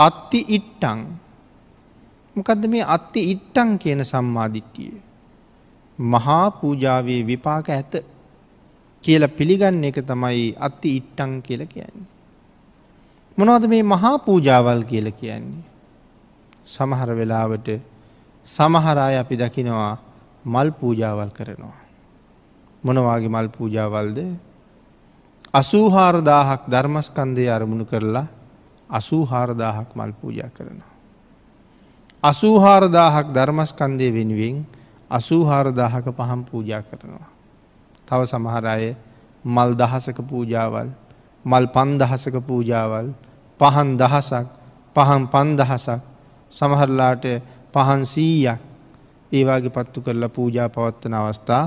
අත්ති ඉට්ටං මොකදද මේ අත්ති ඉට්ටං කියන සම්මාධිට්ටිය. මහා පූජාවේ විපාක ඇත කියල පිළිගන්න එක තමයි අත්ති ඉට්ටං කියල කියන්නේ. මොනවද මේ මහා පූජාවල් කියල කියන්නේ. සමහර වෙලාවට සමහරාය අපි දකිනවා මල් පූජාවල් කරනවා. මොනවාගේ මල් පූජාවල්ද අසූහාරදාහක් ධර්මස්කන්දය අරමුණු කරලා අසූහාරදාහක් මල් පූජා කරනවා. අසූහාරදාහක් ධර්මස්කන්දය වෙනුවෙන් අසූහාරදාහක පහම් පූජා කරනවා. තව සමහරය මල් දහසක පූජාවල් මල් පන්දහසක පූජාවල් පහන් දහසක් පහන් පන්දහසක් සමහරලාට පහන් සීයක් ඒවාගේ පත්තු කරලා පූජා පවත්වන අවස්ථා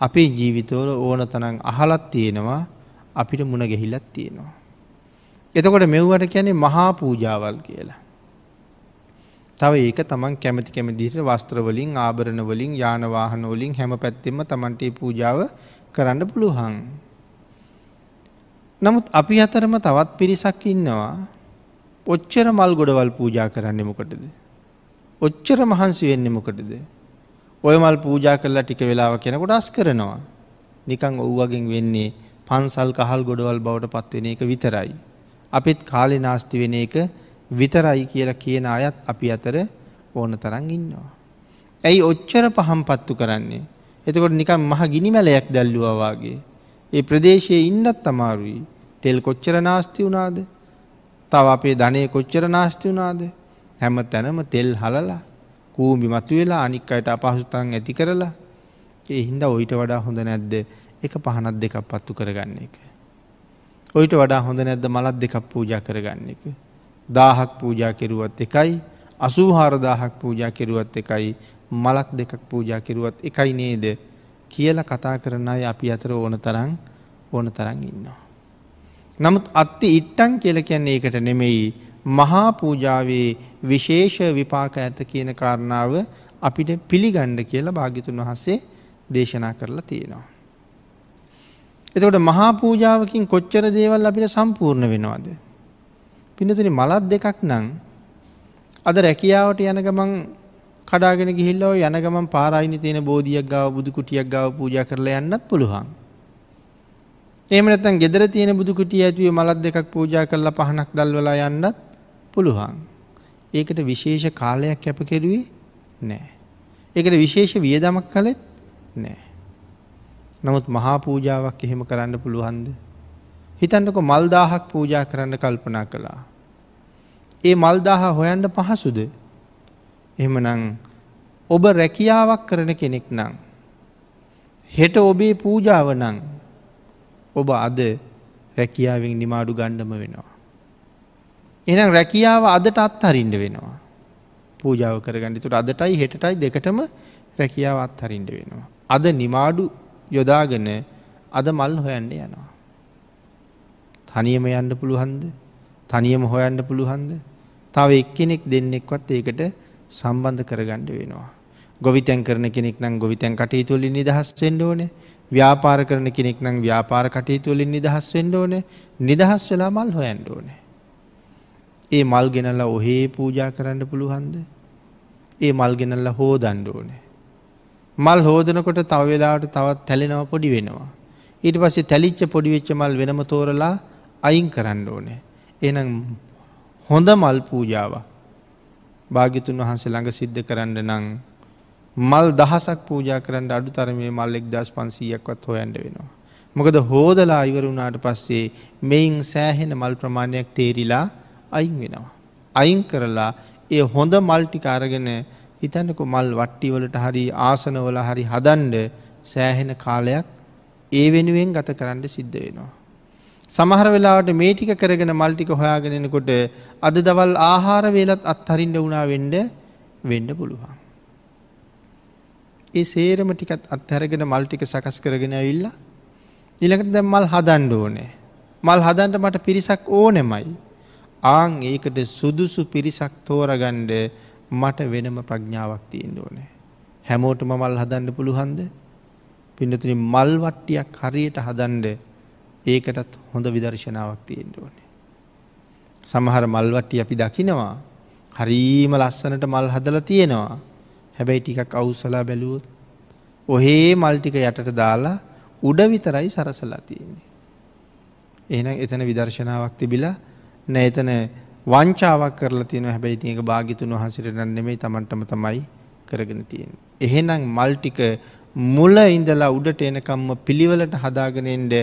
අපේ ජීවිතවල ඕන තනං අහලත් තියෙනවා අපිට මුණ ගැහිලත් තියෙනවා. එතකොට මෙව්වට කියැනෙ මහා පූජාවල් කියලා. තව ඒක තමන් කැමති කැමදිට වස්ත්‍රවලින් ආභරණවලින් යානවාහනෝලින් හැම පැත්තෙම තමන්ටේ පූජාව කරන්න පුළුවන්. නමුත් අපි අතරම තවත් පිරිසක් ඉන්නවා ඔච්චර මල් ගොඩවල් පූජා කරන්න මොකටද. ඔච්චර මහන්සි වෙන්න මොකටද. ඔය මල් පූජා කරලා ටික වෙලාව කෙනකොට අස් කරනවා. නිකං ඔව්වගෙන් වෙන්නේ පන්සල් කහල් ගොඩවල් බවට පත්වෙන එක විතරයි. අපිත් කාලෙ නාස්ති වෙන එක විතරයි කියලා කියන අයත් අපි අතර ඕන තරන් ඉන්නවා. ඇයි ඔච්චර පහම් පත්තු කරන්නේ. එතකොට නිකම් මහ ගිනිමැලයක් දැල්ලුවවාගේ. ඒ ප්‍රදේශයේ ඉන්නත් අමාරුයි. තෙල් කොච්චර නාස්ති වුණාද. තව අපේ ධනය කොච්චර නාස්ති වුණාද. හැම තැනම තෙල් හලලා කූමි මතු වෙලා අනික් අයට අපහසුතන් ඇති කරලා ඒ හින්ද ඔයිට වඩා හොඳ නැද්ද එක පහනත් දෙකක් පත්තු කරගන්න එක. ඔයිට වඩා හොඳ නැද්ද මලත් දෙකක් පූජා කරගන්න එක. දාහක් පූජා කෙරුවත් එකයි අසූහාරදාහක් පූජා කෙරුවත් එකයි මලක් දෙකක් පූජා කෙරුවත් එකයි නේද කියල කතා කරන අය අපි අතර ඕන තරං ඕන තරං ඉන්නවා. නමුත් අත්ති ඉට්ටන් කියල කියන්නේ ඒකට නෙමෙයි මහා පූජාවේ විශේෂ විපාක ඇත කියන කාරණාව අපිට පිළිගණ්ඩ කියලා භාගිතුන් වහන්සේ දේශනා කරලා තියෙනවා. එතකොට මහා පූජාවකින් කොච්චර දේවල් අපිට සම්පූර්ණ වෙනවාද. පිනතුනි මලත් දෙකක් නං අද රැකියාවට යන ගමන් කඩාගෙන ගිහිල්ලෝ යන ගමන් පාරයිනි තියෙන බෝධියක් ගාව බුදු කුටියක් ගාව පූජ කරලා යන්නත් පුළුවන්. ඒමනත්තන් ගෙදර තියෙන බුදු කුටිය ඇතුවේ මලත් දෙකක් පූජා කරලා පහනක් දල්වලා යන්නත් පුළුවන්. ඒකට විශේෂ කාලයක් කැප කෙරුවේ නෑ. ඒකට විශේෂ වියදමක් කළෙත් නෑ. නමුත් මහා පූජාවක් එහෙම කරන්න පුළුවන්ද. හිතන්නක මල්දාහක් පූජා කරන්න කල්පනා කළා. ඒ මල්දාහ හොයන්ට පහසුද එහෙමනං ඔබ රැකියාවක් කරන කෙනෙක් නං. හෙට ඔබේ පූජාව නං ඔබ අද රැකියාවෙන් නිමාඩු ගණ්ඩම වෙනවා. එනම් රැකියාව අදට අත්හරින්ඩ වෙනවා. පූජාව කරගන්නතුට අදටයි හෙටටයි දෙකටම රැකියාව අත්හරින්ඩ වෙනවා. අද නිමාඩු යොදාගෙන අද මල් හොයන්ඩ යනවා. තනියම යන්න පුළුහන්ද තනියම හොයන්න පුළුහන්ද තව එක්කෙනෙක් දෙන්නෙක්වත් ඒකට සම්බන්ධ කරගණ්ඩ වෙනවා. ගොවිතැන් කරන කෙනෙක් නම් ගොවිතැන් කටයුතුවලින් නිදහස් වෙන්න ඕනේ ව්‍යාපාර කරන කෙනෙක් නම් ව්‍යාපාර කටයුතුවලින් නිදහස් වෙන්න ඕනේ නිදහස් වෙලා මල් හොයන්ඩ ඕනේ. ඒ මල් ගෙනල්ලා ඔහේ පූජා කරන්න පුළුහන්ද. ඒ මල් ගෙනල්ලා හෝ දණ්ඩ ඕනේ. මල් හෝදනකොට තවවෙලාට තවත් තැලෙනව පොඩි වෙනවා. ඊට පස්සේ තැලිච්ච පොඩිවෙච්ච මල් වෙනම තෝරලා අයින් කරන්න ඕනේ. එනම් හොඳ මල් පූජාවක් භාගිතුන් වහන්සේ ළඟ සිද්ධ කරන්න නං මල් දහසක් පූජා කරන්න අඩු තරමේ මල් එක් දස් පන්සීයක්වත් හොයන්ට වෙනවා. මොකද හෝදලා අයිවරුණාට පස්සේ මෙයින් සෑහෙන මල් ප්‍රමාණයක් තේරිලා අයින් වෙනවා. අයින් කරලා ඒ හොඳ මල්ටිකාරගෙන හිතන්නක මල් වට්ටිවලට හරි ආසනවල හරි හදන්ඩ සෑහෙන කාලයක් ඒ වෙනුවෙන් ගත කරන්න සිද්ධ වෙනවා. සමහර වෙලාවට මේ ටික කරගෙන මල්ටික හොයාගෙනෙනකොට අද දවල් ආහාර වේලත් අත්හරින්ට වුණා වෙන්ඩ වෙන්ඩ පුළුවන්. ඒ සේරම ටිකත් අත්හැරගෙන මල්ටික සකස් කරගෙන ඇවිල්ල ඉළඟට දැම් මල් හදන්ඩ ඕනේ. මල් හදන්ට මට පිරිසක් ඕනෙමයි. ආං ඒකට සුදුසු පිරිසක් තෝරගණ්ඩ මට වෙනම ප්‍රඥාවක් තියෙන් ඕනේ. හැමෝටම මල් හදන්න පුළුහන්ද පින්නතුනි මල් වට්ටියක් හරියට හදන්ඩ ඒකටත් හොඳ විදර්ශනාවක් තියෙන්ට ඕනේ. සමහර මල්වට්ටි අපි දකිනවා හරීම ලස්සනට මල් හදල තියෙනවා හැබැයි ටිකක් අවුස්සලා බැලුවොත් ඔහේ මල්ටික යටට දාලා උඩ විතරයි සරසලා තියෙන්නේ. එහෙනම් එතන විදර්ශනාවක් තිබිලා නෑ එතන වංචාවක් කරලා තියෙන හැබැයි තියක භාගිතුන් වහන්සට නෙමෙයි තමන්ටම තමයි කරගෙන තියෙන. එහෙනම් මල්ටික මුල ඉඳලා උඩට එනකම්ම පිළිවලට හදාගෙනෙන්ට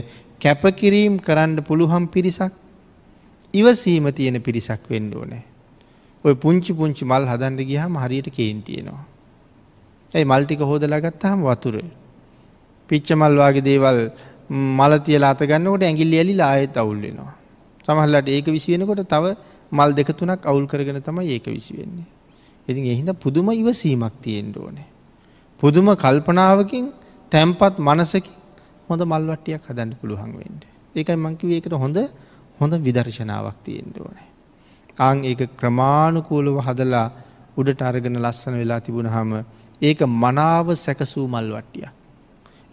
කැපකිරීම් කරන්න පුළුහම් පිරිසක් ඉවසීම තියෙන පිරිසක් වෙන්න ඕනෑ. ඔය පුංචි පුංචි මල් හදන්ඩ ගියහම හරියට කේන් තියෙනවා. ඇයි මල්ටික හෝදලා ගත්තාහම වතුර. පිච්ච මල්වාගේ දේවල් මල තියලා අත ගන්නකොට ඇගිල්ලි ඇලි ආයෙත් අවුල්ලෙනවා. සමහල්ලට ඒක විසිවෙනකොට තව මල් දෙක තුනක් අවුල් කරගෙන තමයි ඒක විසි වෙන්නේ. ඉතින් එහින්ද පුදුම ඉවසීමක් තියෙන්ට ඕනේ. පුදුම කල්පනාවකින් තැම්පත් මනසකින් හොඳ මල්වට්ටියක් හදන්න පුළුවන් වෙන්ට. ඒකයි මංකිව ඒකට හොඳ හොඳ විදර්ශනාවක් තියෙන්ට ඕනේ. ආං ඒක ක්‍රමාණුකූලව හදලා උඩට අරගෙන ලස්සන වෙලා තිබුණ හම ඒක මනාව සැකසූ මල්වට්ටියක්.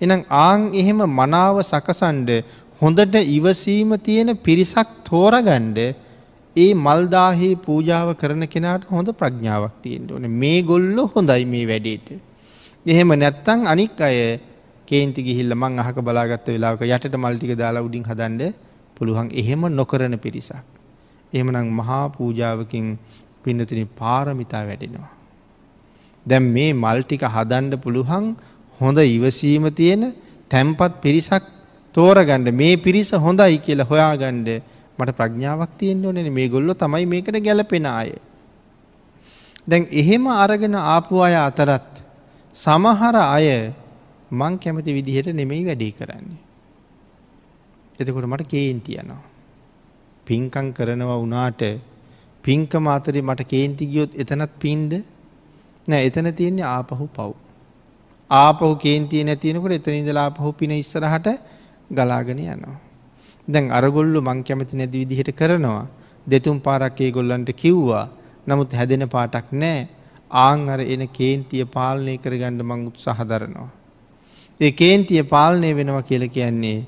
එනම් ආං එහෙම මනාව සකසන්ඩ හොඳට ඉවසීම තියෙන පිරිසක් තෝරගණ්ඩ ඒ මල්දාහි පූජාව කරන කෙනාට හොඳ ප්‍රඥාවක් තියෙන්ට ඕන මේ ගොල්ලො හොඳයි මේ වැඩේට. එහෙම නැත්තං අනික් අය කේන්ති ගිහිල්ල මං අහක බලාගත්ත වෙලාක යටට මල්ටික දාලා උඩින් හදන්ඩ පුළුවන් එහෙම නොකරන පිරිසක්. එහෙමනම් මහා පූජාවකින් පින්නතුනි පාරමිතා වැඩෙනවා. දැම් මේ මල්ටික හදන්ඩ පුළුවන් හොඳ ඉවසීම තියෙන තැම්පත් පිරිසක් තෝරගණ්ඩ මේ පිරිස හොඳයි කියලා හොයාගණ්ඩ මට ප්‍රඥාවක් තියෙන්න්න ඕනෙන මේ ගොල්ලො තමයි මේකට ගැලපෙන අය. දැන් එහෙම අරගෙන ආපු අය අතරත් සමහර අය මං කැමති විදිහට නෙමෙයි වැඩේ කරන්නේ. එතකොට මට කේන්ති යනවා. පින්කං කරනවා වනාට පින්ක මාතරේ මට කේන්ති ගියොත් එතනත් පින්ද නෑ එතන තියෙන්නේ ආපහු පව්. ආපහු කේන්තිය නැතිනකට එතන ඉඳලා පහු පින ඉස්සරහට ගලාගෙන යනවා. දැන් අරගොල්ලු මං කැමති නැති විදිහට කරනවා. දෙතුම් පාරක්කේ ගොල්ලන්ට කිව්වා නමුත් හැදෙන පාටක් නෑ ආං අර එන කේන්තිය පාලනය කරගණ්ඩ මං උත්සාහ දරනවා. ඒ කේන්තිය පාලනය වෙනවා කියල කියන්නේ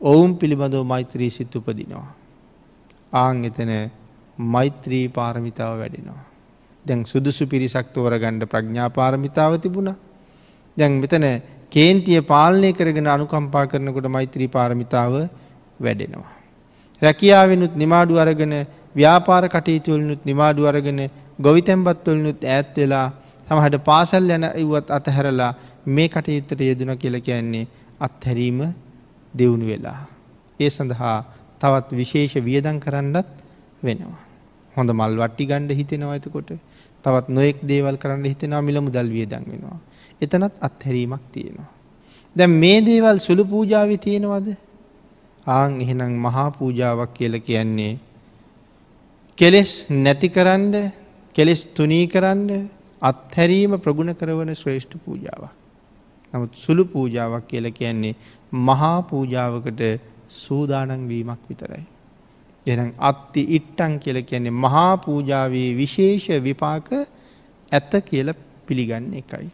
ඔවුන් පිළිබඳව මෛත්‍රී සිත් උපදිනවා. ආං එතන මෛත්‍රී පාරමිතාව වැඩෙනවා. දැන් සුදුසු පිරිසක් තෝරගණ්ඩ ප්‍රඥා පාරමිතාව තිබුණ. දැන් මෙතන කේන්තිය පාලනය කරගෙන අනුකම්පා කරනකොට මෛත්‍රී පාරමිතාව වැඩෙනවා. රැකියාවෙනුත් නිමාඩු අරගෙන ව්‍යාපාර කටයුතුවලනුත් නිමාඩු අරගෙන ගොවිතැම්බත්වලනුත් ඇත් වෙලා සමහට පාසල් යන ඉවත් අතහැරලා මේ කටයුත්තට යෙදන කියල කියන්නේ අත්හැරීම දෙවුණු වෙලා. ඒ සඳහා තවත් විශේෂ වියදන් කරන්නත් වෙනවා. හොඳ මල් වට්ටි ගණ්ඩ හිතෙනවා ඇතකොට තවත් නොයෙක් දේවල් කරන්න හිතෙනවා මිල මුදල් වියදන් වෙනවා. එතනත් අත්හැරීමක් තියෙනවා. දැන් මේ දේවල් සුළු පූජාව තියෙනවද ආං එහෙනම් මහා පූජාවක් කියල කියන්නේ කෙලෙස් නැති කරන්න කෙලෙස් තුනී කරන්න අත්හැරීම ප්‍රගුණ කරවන ශ්‍රේෂ්ඨ පූජාවක්. නමුත් සුළු පූජාවක් කියල කියන්නේ මහා පූජාවකට සූදානන් වීමක් විතරයි. එනම් අත්ති ඉට්ටන් කියල කියන්නේ මහා පූජාවේ විශේෂ විපාක ඇත්ත කියල පිළිගන්න එකයි.